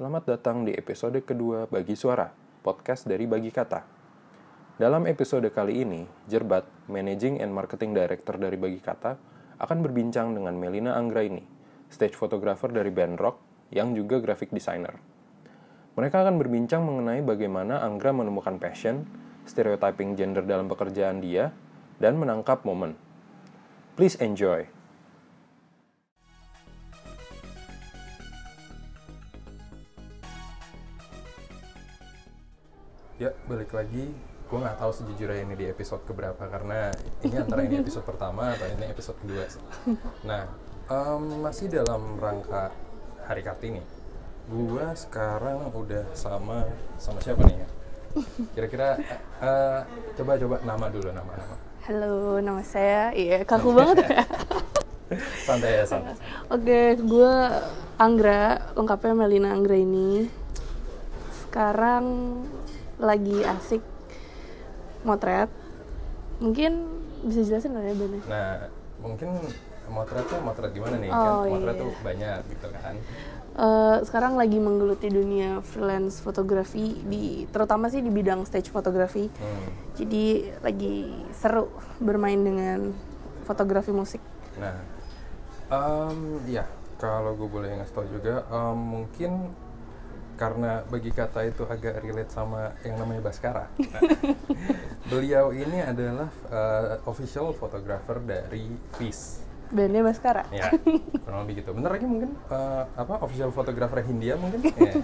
Selamat datang di episode kedua Bagi Suara, podcast dari Bagi Kata. Dalam episode kali ini, Jerbat, Managing and Marketing Director dari Bagi Kata, akan berbincang dengan Melina Anggraini, stage photographer dari band rock yang juga graphic designer. Mereka akan berbincang mengenai bagaimana Anggra menemukan passion, stereotyping gender dalam pekerjaan dia, dan menangkap momen. Please enjoy. Ya, balik lagi. Gue nggak tahu sejujurnya ini di episode keberapa karena ini antara ini episode pertama atau ini episode kedua. sih. Nah, em, masih dalam rangka hari Kartini. Gue sekarang udah sama sama siapa nih ya? Kira-kira eh, coba coba nama dulu nama nama. Halo, nama saya. Iya, kaku banget ya. Santai ya santai. Oke, gue Anggra, lengkapnya Melina Anggra ini. Sekarang lagi asik motret. Mungkin bisa jelasin nggak ya Bene? Nah, mungkin motret tuh motret gimana nih? kan Oh, motret iya. tuh banyak gitu kan. Eh, sekarang lagi menggeluti dunia freelance fotografi di terutama sih di bidang stage fotografi. Hmm. Jadi lagi seru bermain dengan fotografi musik. Nah, em, ya kalau gue boleh ngasih tau juga, em, mungkin karena bagi kata itu agak relate sama yang namanya Baskara. Beliau ini adalah eh, official photographer dari Peace. Bandnya Baskara. Ya, kurang lebih gitu. Bentar lagi mungkin eh, apa official photographer Hindia mungkin. Ya.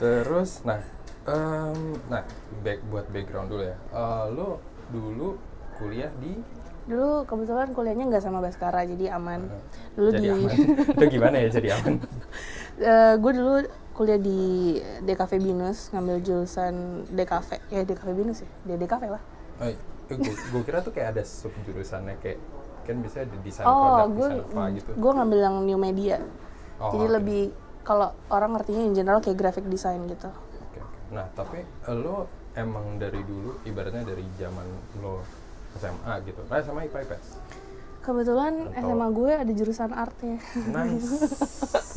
Terus, nah, em, nah back buat background dulu ya. Eh, lo dulu kuliah di Dulu kebetulan kuliahnya nggak sama Baskara, jadi aman. Dulu jadi di aman. Itu gimana ya jadi aman? gue dulu kuliah di DKV Binus ngambil jurusan DKV ya DKV Binus ya di DKV lah Oh, gue, gue kira tuh kayak ada sub jurusannya kayak kan bisa ada desain oh produk, gue desain apa gitu. gue ngambil yang new media Oh, jadi oke. lebih kalau orang ngertinya in general kayak graphic design gitu oke. Nah, tapi eh, lo emang dari dulu ibaratnya dari zaman lo SMA gitu. Nah, SMA IPA IPS. kebetulan Atau- SMA gue ada jurusan art ya Nice.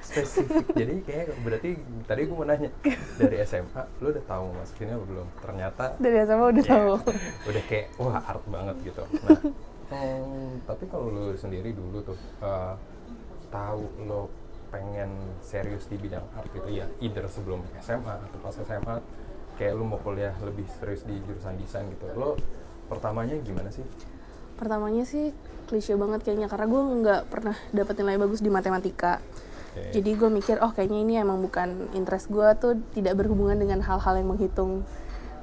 Spesifik. Jadi kayak berarti tadi gue mau nanya dari SMA lo udah tahu mau masuk sini apa belum? Ternyata dari SMA udah ya, tahu udah kayak wah art banget gitu. Nah, em, tapi kalau lo sendiri dulu tuh eh, tahu lo pengen serius di bidang art gitu ya, either sebelum SMA atau pas SMA kayak lo mau kuliah lebih serius di jurusan desain gitu. Lo pertamanya gimana sih? pertamanya sih klise banget kayaknya karena gue nggak pernah dapet nilai bagus di matematika Oke. Jadi gue mikir, oh kayaknya ini emang bukan interest gue tuh tidak berhubungan dengan hal-hal yang menghitung.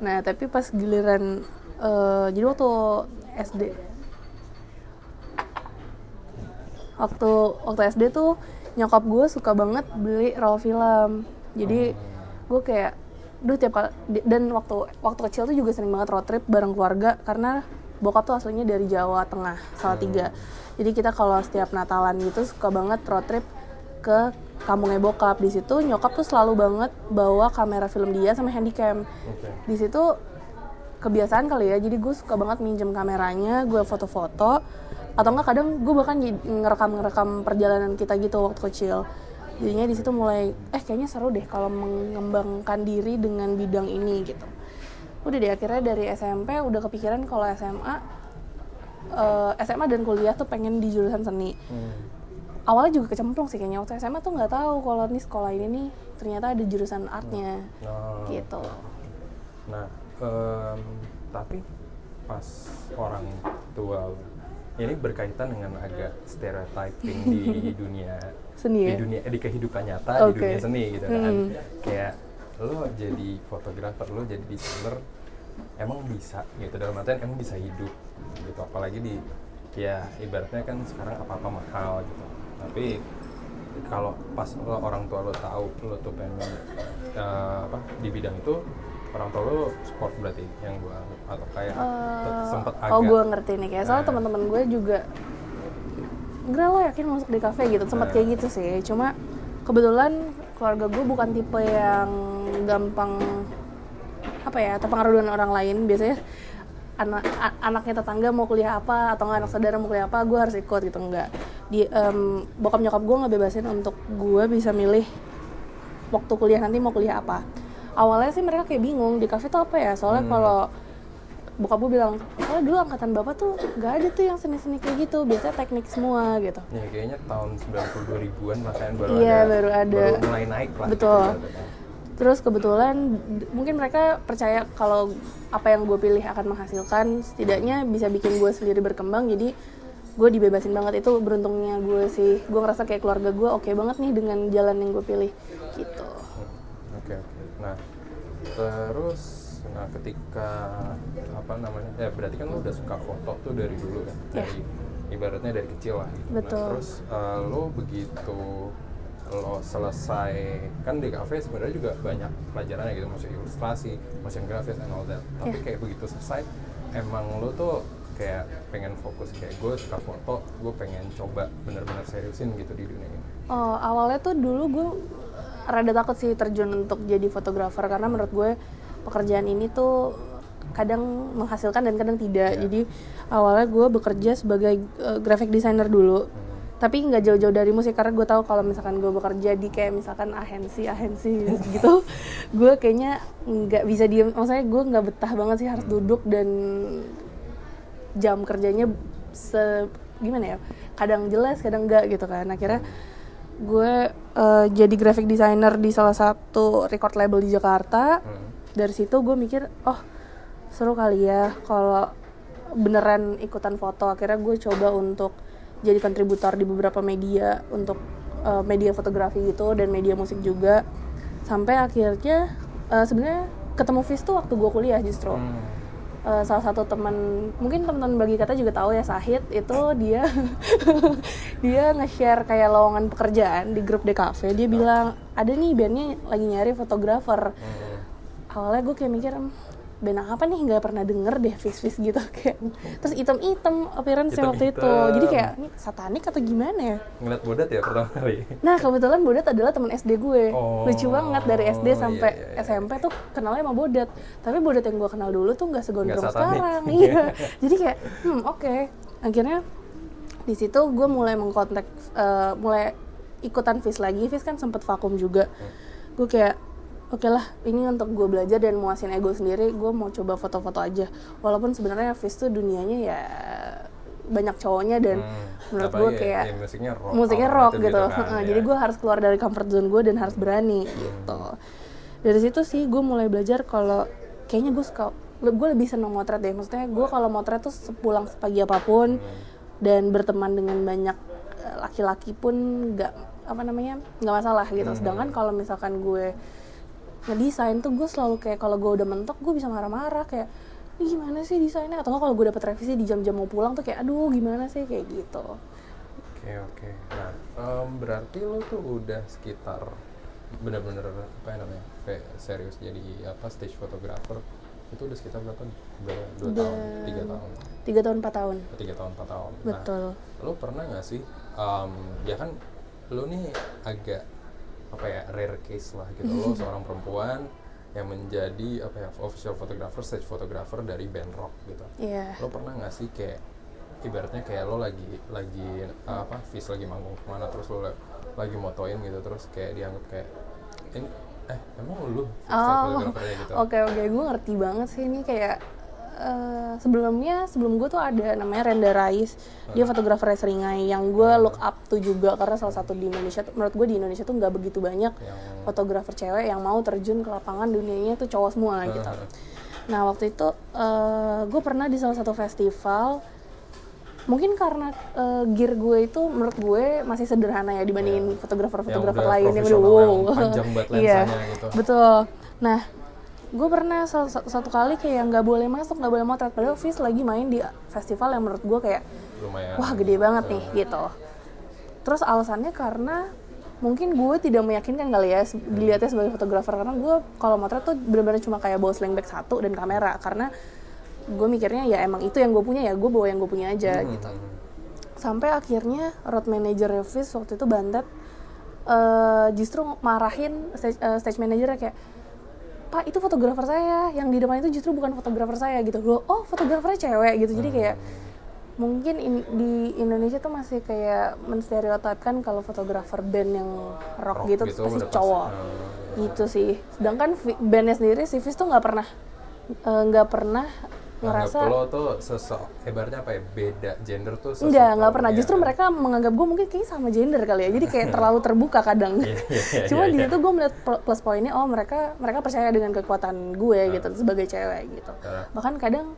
Nah tapi pas giliran, eh, jadi waktu SD, waktu waktu SD tuh nyokap gue suka banget beli roll film. Jadi gue kayak, duh tiap kali dan waktu waktu kecil tuh juga sering banget road trip bareng keluarga karena bokap tuh aslinya dari Jawa Tengah, Salatiga. Jadi kita kalau setiap Natalan gitu suka banget road trip ke kampungnya bokap. Di situ nyokap tuh selalu banget bawa kamera film dia sama handycam. Di situ kebiasaan kali ya jadi gue suka banget minjem kameranya gue foto-foto. Atau enggak kadang gue bahkan ngerekam ngerekam perjalanan kita gitu waktu kecil jadinya di situ mulai eh kayaknya seru deh kalau mengembangkan diri dengan bidang ini gitu. Udah deh akhirnya dari SMP udah kepikiran kalau SMA eh, SMA dan kuliah tuh pengen di jurusan seni. Hmm. awalnya juga kecemplung sih kayaknya waktu SMA tuh nggak tahu kalau nih sekolah ini nih ternyata ada jurusan artnya Oh, gitu. Nah, em, tapi pas orang tua ini berkaitan dengan agak stereotyping di dunia Seni di ya? dunia di kehidupan nyata di Oke. dunia seni gitu kan. Hmm. Kayak lo jadi fotografer, lo jadi desainer emang bisa gitu dalam artian emang bisa hidup gitu apalagi di ya ibaratnya kan sekarang apa-apa mahal gitu. Tapi kalau pas lo orang tua lo tahu lo tuh pengen eh, apa di bidang itu orang tua lo support berarti yang gua atau kayak Eh, sempet agak oh gue ngerti nih kayak soalnya Nah. teman-teman gue juga Enggak lo yakin masuk di kafe gitu sempat Nah. kayak gitu sih cuma kebetulan keluarga gue bukan tipe yang gampang apa ya terpengaruh dengan orang lain biasanya anak anaknya tetangga mau kuliah apa atau nggak anak saudara mau kuliah apa gue harus ikut gitu enggak di em, bokap nyokap gue ngebebasin untuk gue bisa milih waktu kuliah nanti mau kuliah apa awalnya sih mereka kayak bingung di kafe tuh apa ya soalnya Hmm. kalau bokap gue bilang soalnya dulu angkatan bapak tuh nggak ada tuh yang seni-seni kayak gitu biasanya teknik semua gitu Ya makanya tahun 90 2000-an bahkan baru Iya, ada baru ada. baru mulai naik lah Betul. gitu ibaratnya. Terus kebetulan mungkin mereka percaya kalau apa yang gue pilih akan menghasilkan, setidaknya bisa bikin gue sendiri berkembang. Jadi gue dibebasin banget itu beruntungnya gue sih. Gue ngerasa kayak keluarga gue oke banget nih dengan jalan yang gue pilih gitu. Nah terus nah ketika apa namanya ya berarti kan lo udah suka foto tuh dari dulu kan Iya. dari ibaratnya dari kecil lah gitu. Betul. Nah, terus eh, lo begitu lo selesai kan di kafe sebenarnya juga banyak pelajarannya gitu motion ilustrasi, motion graphics and all that. Tapi Iya. kayak begitu selesai emang lo tuh kayak pengen fokus kayak gue suka foto, gue pengen coba bener-bener seriusin gitu di dunia ini. Oh, awalnya tuh dulu gue rada takut sih terjun untuk jadi fotografer karena menurut gue pekerjaan ini tuh kadang menghasilkan dan kadang tidak. Iya. Jadi awalnya gue bekerja sebagai eh, graphic designer dulu. Tapi nggak jauh-jauh dari musik karena gue tahu kalau misalkan gue bekerja di kayak misalkan ahensi ahensi gitu, gue kayaknya nggak bisa diem. Maksudnya gue nggak betah banget sih harus duduk dan jam kerjanya se gimana ya kadang jelas kadang enggak gitu kan akhirnya gue eh, jadi graphic designer di salah satu record label di Jakarta Hmm. dari situ gue mikir oh seru kali ya kalau beneran ikutan foto akhirnya gue coba untuk jadi kontributor di beberapa media untuk eh, media fotografi gitu dan media musik juga sampai akhirnya eh, sebenarnya ketemu Fis tuh waktu gue kuliah justru Hmm. Eh, salah satu teman mungkin teman-teman bagi kata juga tahu ya Sahid itu dia dia nge-share kayak lowongan pekerjaan di grup DKV dia bilang ada nih bandnya lagi nyari fotografer. Hmm. awalnya gue kayak mikir "Hmm, band apa nih nggak pernah denger deh vis vis gitu kayak terus item-item appearance waktu itu jadi kayak ini satanik atau gimana ya Ngeliat bodat ya pertama kali? Nah kebetulan Bodat adalah teman SD gue, Oh, lucu banget dari SD iya, sampai iya, iya. SMP tuh kenalnya sama Bodat. Tapi Bodat yang gue kenal dulu tuh nggak segondrong sekarang, iya. Jadi kayak, hmm oke. Akhirnya di situ gue mulai mengkontak, eh, mulai ikutan Fis lagi. Fis kan sempet vakum juga. Gue kayak, oke lah, ini untuk gue belajar dan muasin ego sendiri. Gue mau coba foto-foto aja. Walaupun sebenarnya Fis tuh dunianya ya banyak cowoknya dan Hmm, menurut gue ya, kayak ya musiknya rock, musiknya rock alternatif gitu, kan, ya. jadi gue harus keluar dari comfort zone gue dan harus berani gitu dari situ sih gue mulai belajar kalau kayaknya gue suka gue lebih seneng motret deh maksudnya gue kalau motret tuh sepulang sepagi apa pun dan berteman dengan banyak eh, laki-laki pun nggak apa namanya nggak masalah gitu sedangkan kalau misalkan gue ngedesain tuh gue selalu kayak kalau gue udah mentok gue bisa marah-marah kayak ini gimana sih desainnya atau kalau gue dapet revisi di jam-jam mau pulang tuh kayak aduh gimana sih kayak gitu Oke oke. Nah em, berarti lo tuh udah sekitar bener-bener apa ya namanya serius jadi apa stage photographer itu udah sekitar berapa? Udah dua tahun, tiga tahun, tiga tahun empat tahun tiga tahun, empat tahun. betul Nah, lo pernah nggak sih? em, ya kan lo nih agak apa ya rare case lah gitu. Lo seorang perempuan yang menjadi apa ya official photographer, stage photographer dari band rock gitu. iya lo pernah nggak sih kayak ibaratnya kayak lo lagi lagi apa vis lagi manggung ke mana terus lo la- lagi motoin gitu terus kayak dianggap kayak ini eh emang lu oh gitu oke oke gue ngerti banget sih ini kayak eh, sebelumnya sebelum gue tuh ada namanya Renda Rais dia fotografer seringai yang gue look up tuh juga karena salah satu di Indonesia tuh- menurut gue di Indonesia tuh nggak begitu banyak yang fotografer cewek yang mau terjun ke lapangan dunianya tuh cowok semua gitu. Heeh. Nah waktu itu eh, gue pernah di salah satu festival, mungkin karena eh, gear gue itu menurut gue masih sederhana ya dibandingin fotografer-fotografer Yang udah lain yang yang panjang banget Iya, gitu. betul. Nah gue pernah satu, kali kayak nggak boleh masuk nggak boleh motret. Padahal Fis lagi main di festival yang menurut gue kayak lumayan. Wah gede banget nih gitu. Terus alasannya karena mungkin gue tidak meyakinkan kali ya dilihatnya sebagai fotografer. Karena gue kalau motret tuh benar-benar cuma kayak bawa sling bag satu dan kamera. Karena gue mikirnya ya emang itu yang gue punya ya gue bawa yang gue punya aja Hmm, gitu. Sampai akhirnya road manager Revis waktu itu bantet eh, justru marahin stage, eh, stage manajernya kayak pak itu fotografer saya. Yang di depan itu justru bukan fotografer saya gitu. Loh oh fotografernya cewek gitu. Jadi kayak mungkin in- di Indonesia tuh masih kayak menstereotipkan kalau fotografer band yang rock, Rock gitu, gitu pasti udah pasti, cowok. Hmm. gitu sih. Sedangkan bandnya sendiri si Fis tuh nggak pernah eh, nggak pernah ngerasa lo tuh sesok hebatnya apa ya beda gender tuh sesok Enggak, nggak pernah. Justru mereka menganggap gue mungkin kayaknya sama gender kali ya. Jadi kayak terlalu terbuka kadang. Iya, iya, Cuma iya, di iya. situ gue melihat pl- plus poinnya, oh mereka mereka percaya dengan kekuatan gue Ah. gitu sebagai cewek gitu. Ah. Bahkan kadang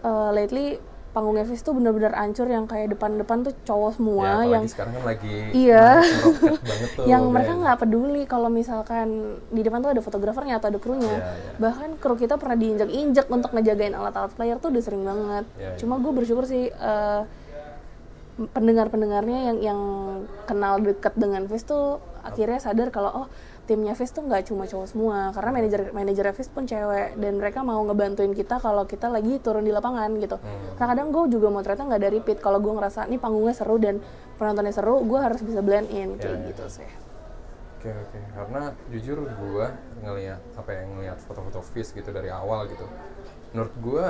eh, lately panggung Evis tuh bener-bener ancur yang kayak depan-depan tuh cowok Ya, semua apalagi yang sekarang kan lagi Iya. tuh yang mereka nggak peduli kalau misalkan di depan tuh ada fotografernya atau ada krunya. Iya, iya. Bahkan kru kita pernah diinjak-injak untuk ngejagain alat-alat player tuh udah sering banget. Iya, iya. Cuma gue bersyukur sih eh, pendengar-pendengarnya yang yang kenal deket dengan Fizz tuh akhirnya sadar kalau oh timnya Fizz tuh nggak cuma cowok semua karena manajer manajer Fizz pun cewek dan mereka mau ngebantuin kita kalau kita lagi turun di lapangan gitu. Hmm. Karena kadang gue juga mau ternyata nggak dari pit kalau gue ngerasa nih panggungnya seru dan penontonnya seru, gue harus bisa blend in kayak Iya, iya. gitu sih. Oke oke, karena jujur gua ngelihat apa ya ngelihat foto-foto Fizz gitu dari awal gitu. Menurut gua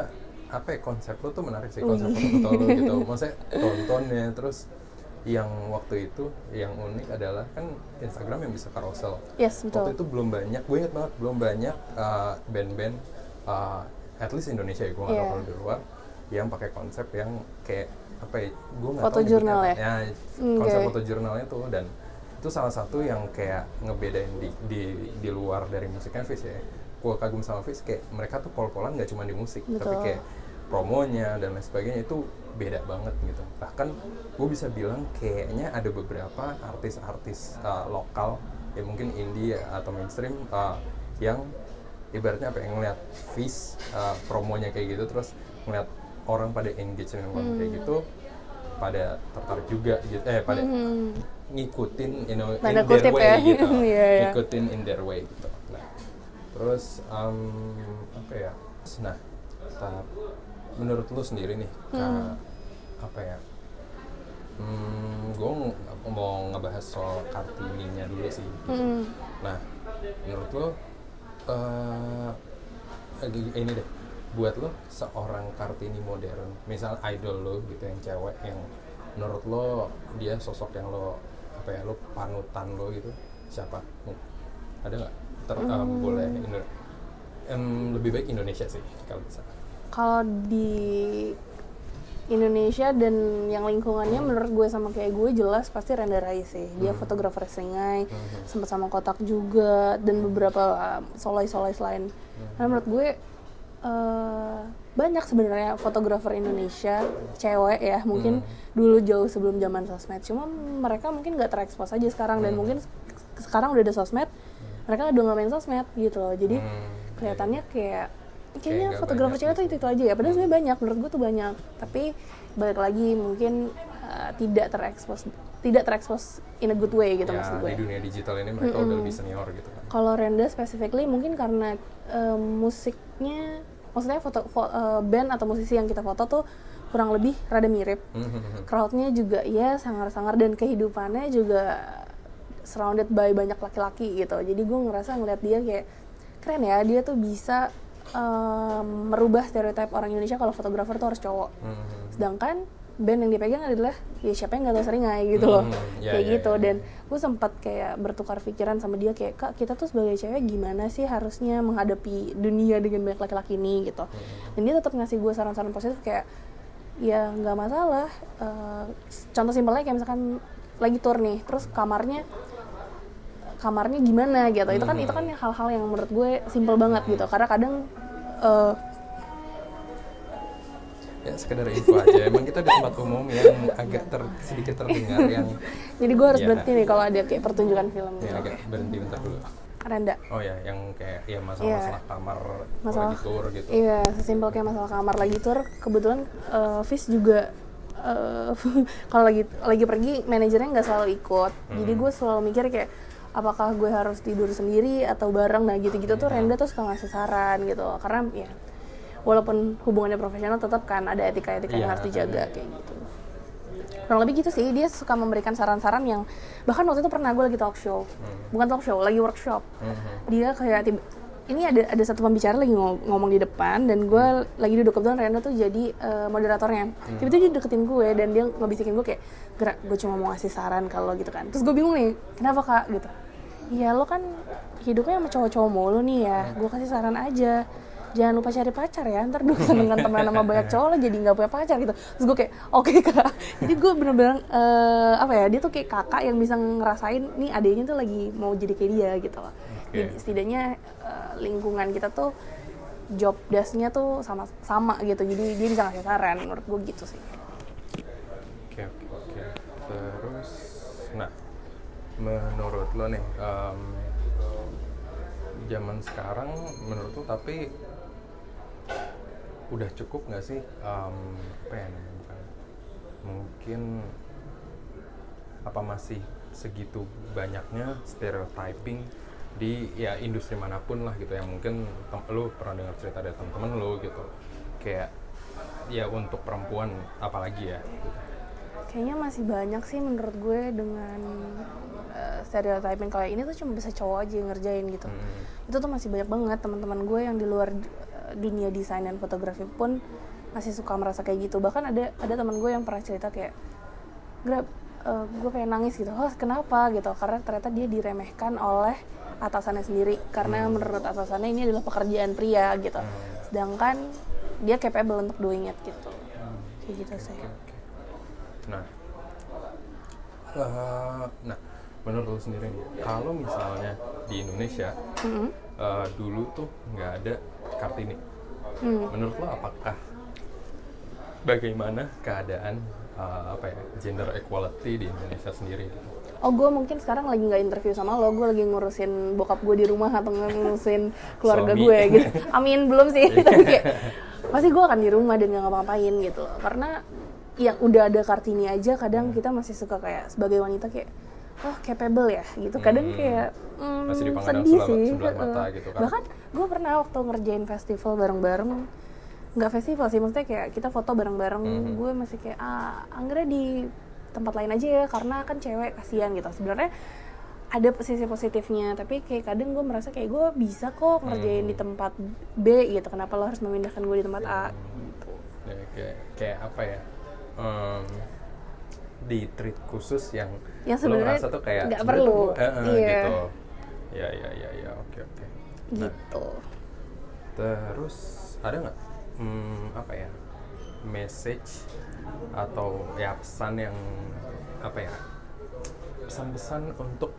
apa ya konsep lo tuh menarik sih konsep foto-foto lo gitu. Maksudnya tontonnya terus yang waktu itu yang unik adalah kan Instagram yang bisa carousel. Yes, betul. Waktu itu belum banyak, gue inget banget belum banyak uh, band-band uh, at least Indonesia ya gue nggak tahu Iya. kalau di luar yang pakai konsep yang kayak apa ya gue nggak Foto tahu jurnal ya? ya konsep foto jurnalnya tuh dan itu salah satu yang kayak ngebedain di di, di luar dari musiknya Fizz ya gue kagum sama Fizz kayak mereka tuh pol-polan nggak cuma di musik tapi Betul. kayak promonya dan lain sebagainya itu beda banget gitu bahkan gue bisa bilang kayaknya ada beberapa artis-artis uh, lokal ya mungkin indie atau mainstream uh, yang ibaratnya apa yang ngeliat Fizz uh, promonya kayak gitu terus ngeliat orang pada engage dengan konten kayak Hmm. gitu pada tertarik juga gitu eh pada Hmm. ngikutin you know, Tanda in their way ya. gitu Iya, iya. ngikutin in their way gitu nah terus um, apa ya nah ta- menurut lu sendiri nih Hmm. Apa ya hmm, gue mau ngebahas soal kartininya dulu sih gitu. Hmm. nah menurut lo eh lagi- ini deh buat lo seorang kartini modern misal idol lo gitu yang cewek yang menurut lo dia sosok yang lo apa ya lo panutan lo gitu siapa Hmm. ada nggak ter eh, Hmm. boleh Indo- em, lebih baik Indonesia sih kalau bisa Kalau di Indonesia dan yang lingkungannya menurut gue sama kayak gue jelas pasti Renda Rai sih. Dia fotografer seringai, sempat sama Kotak juga dan beberapa uh, solois-solois lain. Karena menurut gue eh, banyak sebenarnya fotografer Indonesia cewek ya mungkin dulu jauh sebelum zaman sosmed. Cuma mereka mungkin nggak terekspos aja sekarang dan mungkin se- sekarang udah ada sosmed, mereka udah nggak main sosmed gitu loh. Jadi Hmm, kelihatannya kayak Kayak kayaknya nggak fotografer cewek tuh itu itu aja ya. Padahal sebenarnya banyak menurut gue tuh banyak. Tapi balik lagi mungkin uh, tidak terekspos tidak terekspos in a good way gitu ya maksud gue di dunia digital ini mereka udah lebih senior gitu kan. Kalau Renda specifically mungkin karena um, musiknya maksudnya foto, fo- uh, band atau musisi yang kita foto tuh kurang lebih rada mirip. Hmm, crowdnya juga ya sangar-sangar dan kehidupannya juga surrounded by banyak laki-laki gitu. Jadi gue ngerasa ngeliat dia kayak keren ya dia tuh bisa um, merubah stereotip orang Indonesia kalau fotografer tuh harus cowok. Hmm, sedangkan band yang dipegang adalah ya siapa yang nggak tahu seringai gitu loh. Hmm, ya, kayak ya, gitu. ya, ya. dan gue sempat kayak bertukar pikiran sama dia kayak kak kita tuh sebagai cewek gimana sih harusnya menghadapi dunia dengan banyak laki-laki ini? Gitu. Hmm. dan dia tetap ngasih gue saran-saran positif kayak ya nggak masalah Eh, contoh simpelnya kayak misalkan lagi tour nih terus kamarnya kamarnya gimana gitu. Itu kan itu kan hal-hal yang menurut gue simpel banget gitu. Karena kadang eh, ya sekedar info aja. Emang kita di tempat umum yang agak ter, sedikit terdengar yang jadi gue harus Iya. berhenti nih kalau ada kayak pertunjukan film. Yang gitu agak berhenti bentar dulu. Renda oh ya yang kayak ya masalah-masalah kamar kalau Masalah- lagi tour gitu. Iya, sesimpel kayak masalah kamar lagi tour. Kebetulan eh Fis juga eh, kalau lagi lagi pergi manajernya nggak selalu ikut. Jadi gue selalu mikir kayak apakah gue harus tidur sendiri atau bareng. Nah gitu-gitu tuh Renda tuh suka ngasih saran gitu. Karena ya walaupun hubungannya profesional tetap kan ada etika-etika yang Iya, harus dijaga kayak gitu. Kurang lebih gitu sih, dia suka memberikan saran-saran yang bahkan waktu itu pernah gue lagi talk show, bukan talk show, lagi workshop. Mhm. dia kayak tiba ini ada ada satu pembicara lagi ngom- ngomong di depan dan gue lagi duduk kebetulan Reno tuh jadi eh, moderatornya. Tiba-tiba dia deketin gue dan dia ngebisikin gue kayak gerak gue cuma mau ngasih saran kalau gitu kan. Terus gue bingung nih kenapa kak? Gitu Iya lo kan hidupnya sama cowok-cowok mulu nih ya. Gue kasih saran aja. Jangan lupa cari pacar ya. Ntar gue dengan teman sama banyak cowok lo jadi nggak punya pacar gitu. Terus gue kayak oke kak. Jadi gue bener-bener eh, apa ya dia tuh kayak kakak yang bisa ngerasain nih adiknya tuh lagi mau jadi kayak dia gitu loh. Jadi setidaknya eh, lingkungan kita tuh job desk-nya tuh sama sama gitu. Jadi dia bisa ngasih saran menurut gue gitu sih. Oke oke oke. Terus, nah, menurut lo nih, em, zaman sekarang menurut lo tapi udah cukup nggak sih em, apa ya namanya? Mungkin apa masih segitu banyaknya stereotyping di ya industri mana pun lah gitu yang mungkin lu pernah dengar cerita dari teman-teman lu gitu kayak ya untuk perempuan apalagi ya gitu. Kayaknya masih banyak sih menurut gue dengan uh, stereotyping kayak ini tuh cuma bisa cowok aja yang ngerjain gitu. Hmm. itu tuh masih banyak banget teman-teman gue yang di luar uh, dunia desain dan fotografi pun masih suka merasa kayak gitu. Bahkan ada ada teman gue yang pernah cerita kayak grab uh, gue pengen nangis gitu. Oh kenapa? gitu. Karena ternyata dia diremehkan oleh atasannya sendiri. Karena menurut atasannya ini adalah pekerjaan pria gitu. Sedangkan dia capable untuk doing it gitu. Kayak gitu sih. Nah, eh, nah menurut lo sendiri nih, kalau misalnya di Indonesia Mm-mm. eh, dulu tuh nggak ada kartini, Hmm. menurut lo apakah bagaimana keadaan eh, apa ya gender equality di Indonesia sendiri gitu? Oh gue mungkin sekarang lagi nggak interview sama lo, gue lagi ngurusin bokap gue di rumah atau ngurusin keluarga Suami. gue gitu. Amin belum sih, tapi kayak pasti gue akan di rumah dan nggak ngapa-ngapain gitu. Karena yang udah ada kartini aja, kadang kita masih suka kayak sebagai wanita kayak oh capable ya gitu. Kadang Hmm. kayak hmm, Masih dipandang sedih sebelah- sih. sebelah mata gitu kan. Bahkan gue pernah waktu ngerjain festival bareng-bareng nggak festival sih maksudnya kayak kita foto bareng-bareng Mhm. gue masih kayak ah anggrek di tempat lain aja ya karena kan cewek kasihan gitu sebenarnya ada sisi positifnya tapi kayak kadang gue merasa kayak gue bisa kok ngerjain Mhm. di tempat B gitu kenapa lo harus memindahkan gue di tempat A gitu Ya, kayak kayak apa ya? Em, di treat khusus yang Yang lo sebenarnya ngerasa tuh kayak nggak perlu. gua- eh, eh, Iya. gitu. Ya ya ya ya oke oke. Nah, gitu Terus ada nggak hmm, apa ya message atau ya pesan yang apa ya pesan-pesan untuk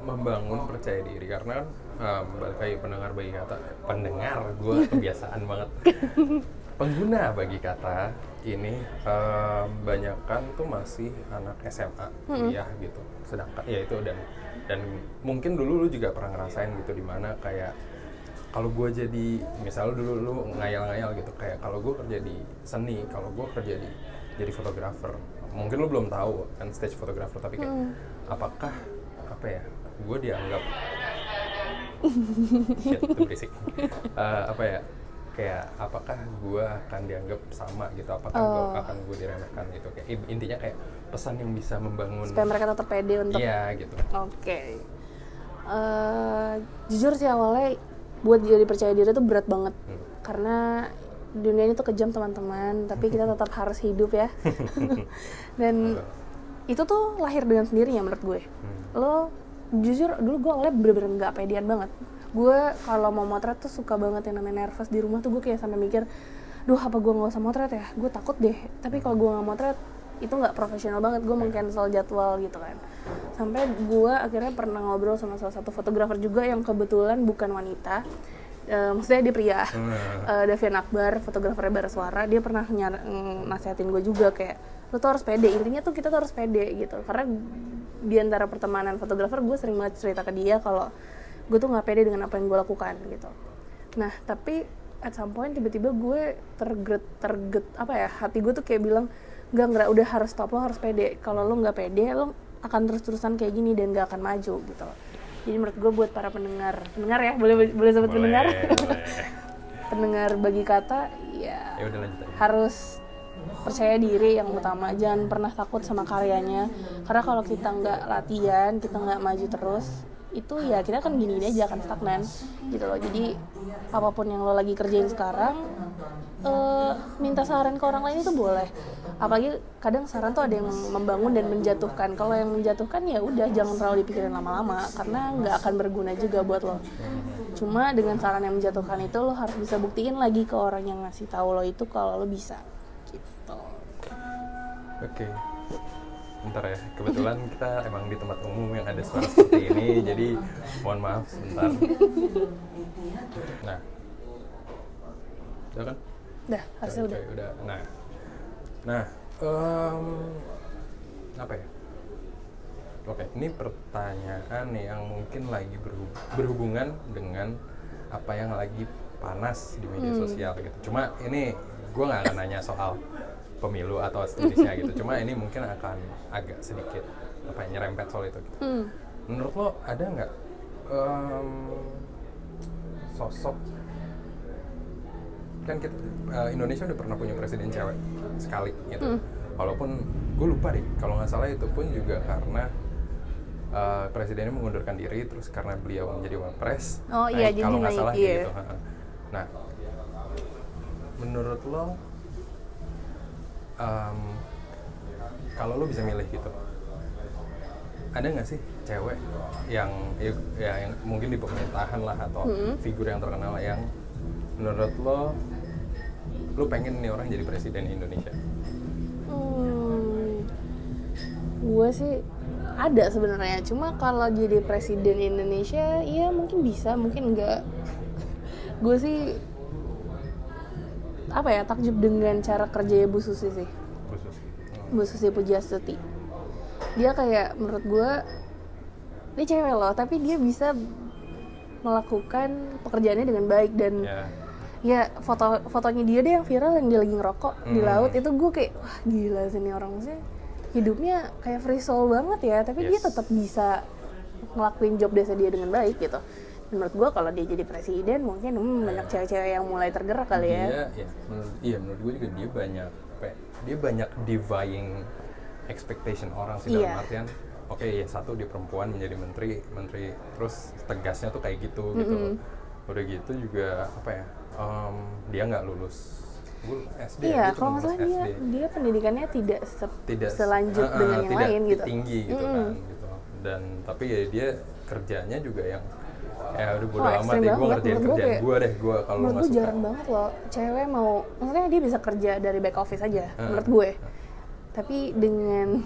membangun percaya diri karena kan um, balik lagi pendengar bagi kata pendengar gue kebiasaan banget pengguna bagi kata ini um, banyakan tuh masih anak SMA kuliah gitu. Sedangkan ya itu dan dan mungkin dulu lu juga pernah ngerasain gitu di mana kayak kalau gue jadi misal dulu lu ngayal-ngayal gitu kayak kalau gue kerja di seni kalau gue kerja di jadi fotografer mungkin lu belum tahu kan stage fotografer tapi kayak apakah apa ya gue dianggap shit itu berisik. Eh, apa ya kayak apakah gue akan dianggap sama gitu apakah Oh. akan gue diremehkan gitu kayak in- intinya kayak pesan yang bisa membangun supaya mereka tetap pede untuk iya gitu Oke. Eh, jujur sih awalnya buat jadi percaya diri itu berat banget. Hmm. Karena dunia ini tuh kejam teman-teman, tapi kita tetap harus hidup ya. Dan itu tuh lahir dengan sendirinya menurut gue. Hmm. Lo jujur dulu gue awalnya bener-bener nggak pedean banget. Gue kalau mau motret tuh suka banget yang namanya nervous di rumah tuh gue kayak sampai mikir, duh apa gue nggak usah motret ya? Gue takut deh. Tapi kalau gue nggak motret itu nggak profesional banget. Gue mengcancel jadwal gitu kan. Sampai gue akhirnya pernah ngobrol sama salah satu fotografer juga yang kebetulan bukan wanita. Eh, maksudnya dia pria. Eh, Davian Akbar, fotografer bara suara, dia pernah nyar- ng- nasehatin gue juga kayak lo tuh harus pede. Intinya tuh kita tuh harus pede gitu. Karena di antara pertemanan fotografer gue sering banget cerita ke dia kalau gue tuh nggak pede dengan apa yang gue lakukan gitu. Nah tapi at some point tiba-tiba gue terget terget apa ya hati gue tuh kayak bilang nggak nggak udah harus stop lo harus pede. Kalau lo nggak pede lo akan terus-terusan kayak gini dan gak akan maju gitu. Jadi menurut gue buat para pendengar, pendengar ya boleh boleh sebut pendengar. boleh. pendengar bagi kata ya ya udah lanjut aja. harus percaya diri yang utama jangan pernah takut sama karyanya karena kalau kita nggak latihan kita nggak maju terus itu ya kita kan gini aja akan stagnan gitu loh. Jadi apa pun yang lo lagi kerjain sekarang eh, minta saran ke orang lain itu boleh. Apalagi kadang saran tuh ada yang membangun dan menjatuhkan. Kalau yang menjatuhkan ya udah jangan terlalu dipikirin lama-lama karena nggak akan berguna juga buat lo. Cuma dengan saran yang menjatuhkan itu lo harus bisa buktiin lagi ke orang yang ngasih tahu lo itu kalau lo bisa gitu. Oke. Bentar ya, kebetulan kita emang di tempat umum yang ada suara seperti ini, jadi mohon maaf sebentar. Nah, udah kan? dah harusnya udah udah. Nah, nah, em, apa ya? Oke, ini pertanyaan yang mungkin lagi berhu- berhubungan dengan apa yang lagi panas di media Hmm. sosial gitu. Cuma ini gue nggak akan nanya soal pemilu atau sejenisnya gitu. Cuma ini mungkin akan agak sedikit apa ya, nyerempet soal itu. Gitu. Hmm. Menurut lo ada nggak em, sosok kan kita eh, Indonesia udah pernah punya presiden cewek sekali gitu. Hmm. Walaupun gue lupa deh kalau nggak salah itu pun juga karena eh, presidennya mengundurkan diri terus karena beliau menjadi wapres. Oh, iya, jadi kalau nggak naik, salah iya. gitu. Nah, menurut lo em, kalau lo bisa milih gitu ada nggak sih cewek yang ya, ya yang mungkin di pemerintahan lah atau Mm-mm. figur yang terkenal yang menurut lo lo pengen nih orang jadi presiden Indonesia? Hmm, gue sih ada sebenarnya. Cuma kalau jadi presiden Indonesia ya mungkin bisa mungkin enggak gue sih apa ya takjub dengan cara kerjanya Bu Susi sih. Bu Susi. Pujiastuti dia kayak menurut gue dia cewek loh tapi dia bisa melakukan pekerjaannya dengan baik dan ya. ya foto fotonya dia deh yang viral yang dia lagi ngerokok di Hmm. laut itu gue kayak wah gila sih ini orang. Sih hidupnya kayak free soul banget ya tapi dia Yes. tetap bisa ngelakuin job desa dia dengan baik gitu menurut gue kalau dia jadi presiden mungkin hmm, banyak cewek-cewek yang mulai tergerak kali ya. Dia ya menurut iya menurut gue juga dia banyak ya, dia banyak defying expectation orang sih Iya. dalam artian oke ya satu dia perempuan menjadi menteri menteri terus tegasnya tuh kayak gitu gitu udah gitu juga apa ya em, dia nggak lulus gue SD iya dia kalau nggak salah dia dia pendidikannya tidak, se- tidak selanjut eh, eh, dengan yang tidak lain gitu. tinggi gitu Mm-mm. kan gitu. Dan tapi ya dia kerjanya juga yang ya udah bodo Wah, amat ekstrim deh gue banget. ngerjain kerjaan gue deh gue kalau menurut gue jarang banget loh cewek mau maksudnya dia bisa kerja dari back office aja Heeh. menurut gue tapi dengan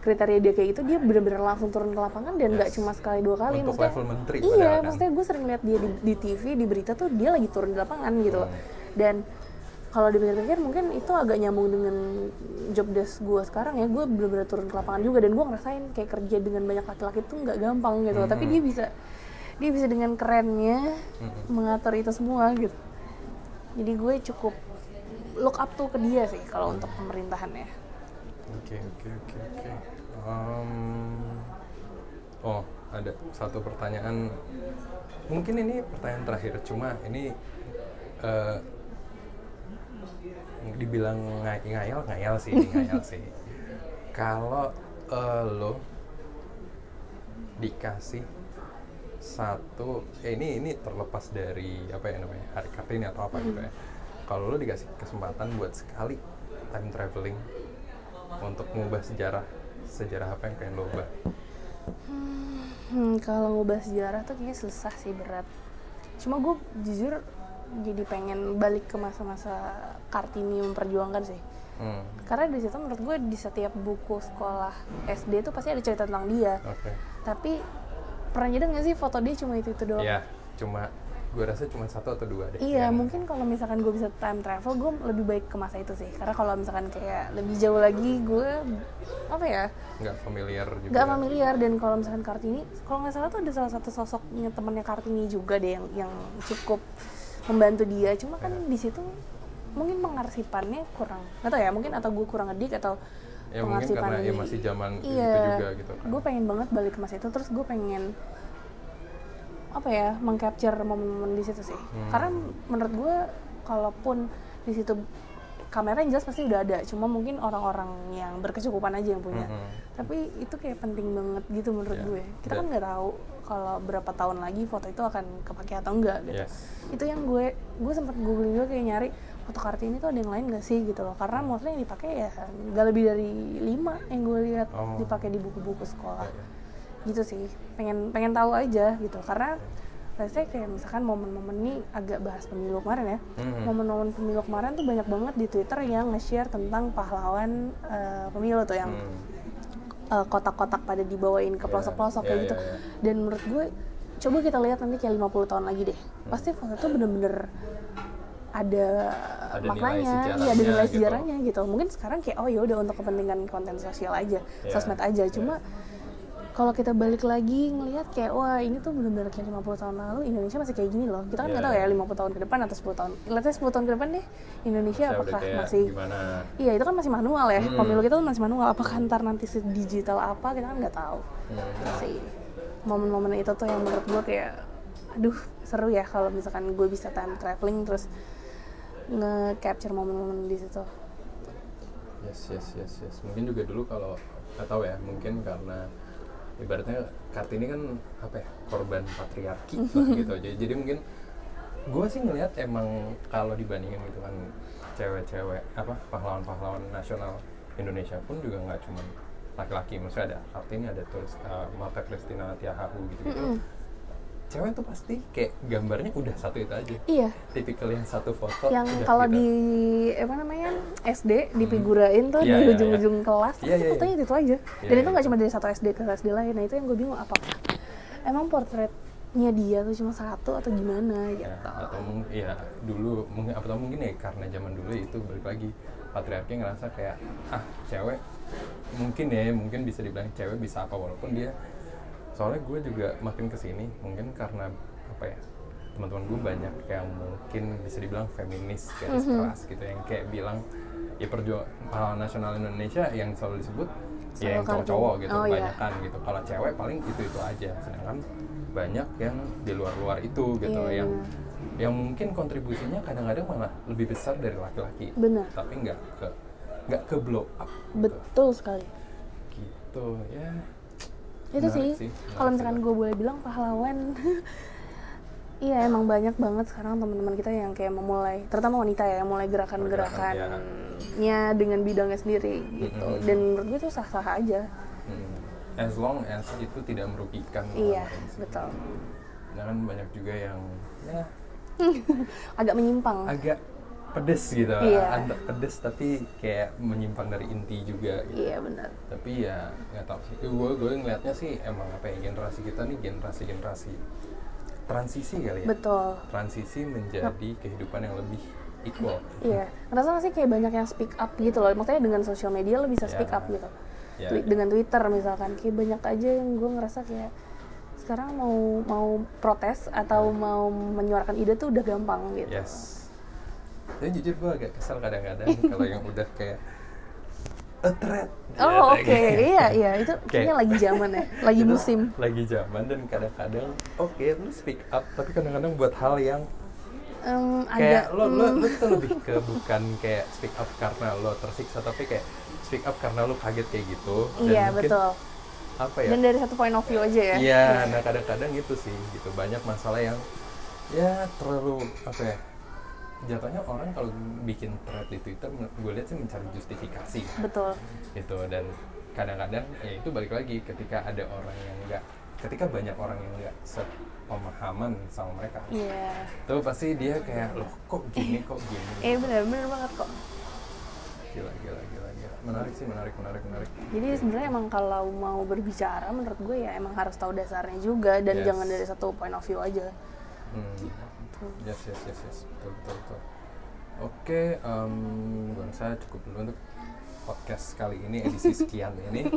kriteria dia kayak gitu dia bener-bener langsung turun ke lapangan dan nggak Yes. cuma sekali dua kali Untuk maksudnya level menteri iya kan. maksudnya gue sering lihat dia di, di TV di berita tuh dia lagi turun di lapangan gitu Hmm. dan kalau dipikir-pikir mungkin itu agak nyambung dengan job desk gue sekarang ya gue bener-bener turun ke lapangan juga dan gue ngerasain kayak kerja dengan banyak laki-laki tuh nggak gampang gitu loh. tapi Hmm. dia bisa dia bisa dengan kerennya Hmm. mengatur itu semua gitu jadi gue cukup look up tuh ke dia sih kalau untuk pemerintahannya Oke oke oke oke. Em, oh ada satu pertanyaan. Mungkin ini pertanyaan terakhir. Cuma ini eh, dibilang ngay- ngayal ngayal sih ini ngayal sih. Kalau eh, lo dikasih satu eh, ini ini terlepas dari apa ya namanya hari kartini atau apa gitu ya. Kalau lo dikasih kesempatan buat sekali time traveling untuk mengubah sejarah sejarah apa yang pengen lo ubah? Hmm, kalau ngubah sejarah tuh kayaknya susah sih berat. Cuma gue jujur jadi pengen balik ke masa-masa kartini memperjuangkan sih. Hmm, karena di situ menurut gue di setiap buku sekolah SD tuh pasti ada cerita tentang dia. Oke. Tapi pernah nyadar nggak sih foto dia cuma itu itu doang ya cuma gue rasa cuma satu atau dua deh Iya, yang- mungkin kalau misalkan gue bisa time travel, gue lebih baik ke masa itu sih. Karena kalau misalkan kayak lebih jauh lagi, gue apa ya, nggak familiar juga nggak familiar. Dan kalau misalkan Kartini, kalau nggak salah tuh ada salah satu sosoknya temannya Kartini juga deh yang yang cukup membantu dia. Cuma kan Iya. di situ mungkin pengarsipannya kurang, nggak tahu ya, mungkin atau gue kurang ngedik atau ya mungkin karena ya masih zaman iya, itu juga gitu kan. Gue pengen banget balik ke masa itu terus gue pengen apa ya mengcapture momen-momen di situ sih. Hmm. karena menurut gue kalaupun di situ kamera yang jelas pasti udah ada cuma mungkin orang-orang yang berkecukupan aja yang punya. Mhm. tapi itu kayak penting banget gitu menurut Ya, gue. Kita dan- kan nggak tahu kalau berapa tahun lagi foto itu akan kepake atau enggak gitu. Yes. itu yang gue gue sempat googling juga kayak nyari foto kartini tuh ada yang lain gak sih gitu loh karena mostly yang dipakai ya nggak lebih dari lima yang gue lihat Oh. dipakai di buku-buku sekolah Ya, ya. gitu sih pengen pengen tahu aja gitu karena let's say kayak misalkan momen-momen ini agak bahas pemilu kemarin ya Mhm. momen-momen pemilu kemarin tuh banyak banget di twitter yang nge-share tentang pahlawan eh, pemilu tuh yang Hmm. eh, kotak-kotak pada dibawain ke Iya, pelosok-pelosok iya, kayak iya, gitu iya. dan menurut gue coba kita lihat nanti kayak 50 tahun lagi deh pasti foto itu bener-bener ada, Ada nilai maknanya iya ada sejarahnya nilai gitu. sejarahnya gitu mungkin sekarang kayak oh ya udah untuk kepentingan konten sosial aja Iya, sosmed aja cuma kalau kita balik lagi ngelihat kayak wah ini tuh bener-bener kayak 50 tahun lalu Indonesia masih kayak gini loh kita kan nggak Iya, tahu ya iya. 50 tahun ke depan atau 10 tahun let's say 10 tahun ke depan deh Indonesia Saya udah apakah masih gimana? Iya itu kan masih manual ya, Hmm. pemilu kita tuh masih manual. Apakah ntar nanti digital apa kita kan nggak tahu. Hmm. Sih momen-momen itu tuh yang menurut gue kayak, aduh seru ya kalau misalkan gue bisa time traveling terus nge-capture momen-momen di situ. Yes, yes, yes, yes. Mungkin juga dulu kalau nggak tahu ya, mungkin karena ibaratnya Kartini kan apa ya korban patriarki lah gitu. Jadi, jadi mungkin gue sih ngelihat emang kalau dibandingin gitu kan cewek-cewek apa pahlawan-pahlawan nasional Indonesia pun juga nggak cuma laki-laki. Maksudnya ada Kartini, ada terus uh, Marta Christina Tiahahu gitu-gitu. Cewek tuh pasti kayak gambarnya udah satu itu aja. Iya, Tipikal yang satu foto. yang kalau gitu. di apa namanya SD difigurain tuh Iya, di iya, ujung-ujung kelas, Iya, pasti iya, iya. fotonya itu aja. Iya, Dan itu iya. nggak cuma dari satu SD ke SD lain. Nah itu yang gue bingung apakah emang portretnya dia tuh cuma satu atau gimana gitu. ya, atau mungkin ya dulu mungkin atau mungkin ya karena zaman dulu itu balik lagi patriarki ngerasa kayak ah cewek mungkin ya mungkin bisa dibilang cewek bisa apa walaupun dia soalnya gue juga makin ke sini mungkin karena apa ya teman-teman gue banyak yang mungkin bisa dibilang feminis garis Mhm. keras gitu yang kayak bilang ya perjuangan pahlawan nasional Indonesia yang selalu disebut Selalu ya yang cowok-cowok gitu Oh, iya. kebanyakan gitu kalau cewek paling itu itu aja sedangkan banyak yang di luar-luar itu gitu Iya, yang benar. yang mungkin kontribusinya kadang-kadang malah lebih besar dari laki-laki Benar. tapi nggak ke nggak ke blow up Betul sekali. gitu ya itu Menarik sih, sih, kalau misalkan gue boleh bilang pahlawan. Iya emang banyak banget sekarang teman-teman kita yang kayak memulai terutama wanita ya yang mulai gerakan-gerakannya dengan bidangnya sendiri gitu. Mm-mm. dan menurut gue itu sah-sah aja. Hmm. as long as itu tidak merugikan iya betul. Kan banyak juga yang ya. Agak menyimpang. Agak pedes gitu. Iya. Anda pedes tapi kayak menyimpang dari inti juga gitu. Iya benar. Tapi ya nggak tahu sih. Gue gue ngelihatnya sih emang apa ya generasi kita nih generasi generasi transisi kali ya. Betul. Transisi menjadi kehidupan yang lebih equal. Iya. Ngerasa nggak sih kayak banyak yang speak up gitu loh? Maksudnya dengan sosial media lo bisa speak Ya. up gitu. Ya, Twi- dengan Twitter misalkan. Kayak banyak aja yang gue ngerasa kayak sekarang mau mau protes atau mau menyuarakan ide tuh udah gampang gitu. Yes tapi jujur gue agak kesel kadang-kadang kalau yang udah kayak a threat Oh Ya, oke, kayak- iya iya itu kayaknya lagi zaman ya, lagi Itu musim. lagi zaman dan kadang-kadang oke lu speak up tapi kadang-kadang buat hal yang Em, kayak agak lo lo lo tuh lebih ke bukan kayak speak up karena lo tersiksa tapi kayak speak up karena lo kaget kayak gitu dan iya mungkin betul. apa ya Dan dari satu point of view aja ya. Iya, nah kadang-kadang gitu sih, gitu banyak masalah yang ya terlalu apa ya? Jatuhnya orang kalau bikin thread di Twitter, gue lihat sih mencari justifikasi, Betul. gitu dan kadang-kadang ya itu balik lagi ketika ada orang yang enggak, ketika banyak orang yang enggak sepemahaman sama mereka, Iya. itu pasti dia kayak loh kok gini kok gini, Eh benar benar banget kok. gila gila gila gila, menarik sih menarik menarik menarik. Jadi sebenarnya emang kalau mau berbicara menurut gue ya emang harus tahu dasarnya juga dan Yes. jangan dari satu point of view aja. Hmm. Yes, yes, yes, yes. Betul, betul, betul. Oke, em, gue rasa cukup dulu untuk podcast kali ini, edisi sekian ini.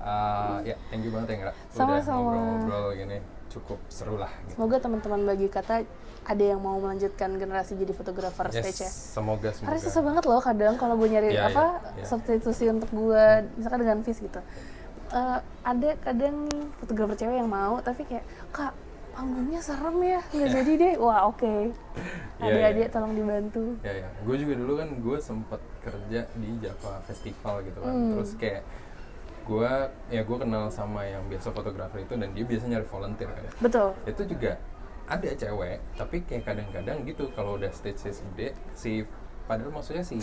Uh, ya, thank you banget ya, Ngra. Udah Sama-sama. ngobrol-ngobrol gini. Cukup seru lah. Gitu. Semoga teman-teman bagi kata ada yang mau melanjutkan generasi jadi fotografer stage ya. semoga, semoga. Karena susah banget loh kadang kalau gue nyari Iya, apa iya, iya. substitusi untuk gue misalkan dengan Fis gitu. Eh, ada kadang fotografer cewek yang mau tapi kayak kak panggungnya serem ya. Nggak jadi deh. Wah oke. Iya, adik-adik iya. tolong dibantu. Ya ya. Gue juga dulu kan gue sempet kerja di Java Festival gitu kan. Hmm. terus kayak gue ya gue kenal sama yang biasa fotografer itu dan dia biasanya nyari volunteer kan. Betul. Itu juga ada cewek tapi kayak kadang-kadang gitu kalau udah stage stage gede si padahal maksudnya si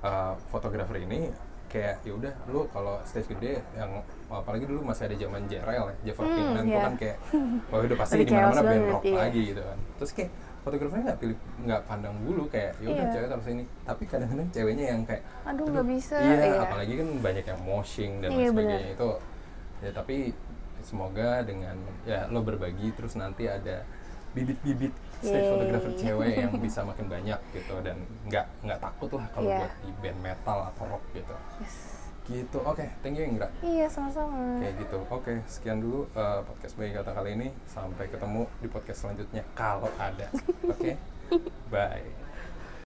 uh, fotografer ini kayak ya udah lu kalau stage gede yang apalagi dulu masih ada zaman JRL ya Java Hmm, Pinkman iya. kan kayak oh udah pasti di mana-mana band rock iya. lagi gitu kan terus kayak fotografernya nggak pilih nggak pandang bulu kayak ya udah Iya. cewek taruh sini tapi kadang-kadang ceweknya yang kayak aduh nggak bisa iya, Iya. apalagi kan banyak yang moshing dan lain Iya, sebagainya benar. itu ya tapi semoga dengan ya lo berbagi terus nanti ada bibit-bibit stage Yeay. photographer cewek yang bisa makin banyak gitu dan nggak nggak takut lah kalau Iya. buat di band metal atau rock gitu Yes. Gitu. Oke thank you Indra. Iya sama-sama. Kayak gitu. Oke sekian dulu uh, podcast bagi kata kali ini. Sampai ketemu di podcast selanjutnya kalau ada. Oke? Bye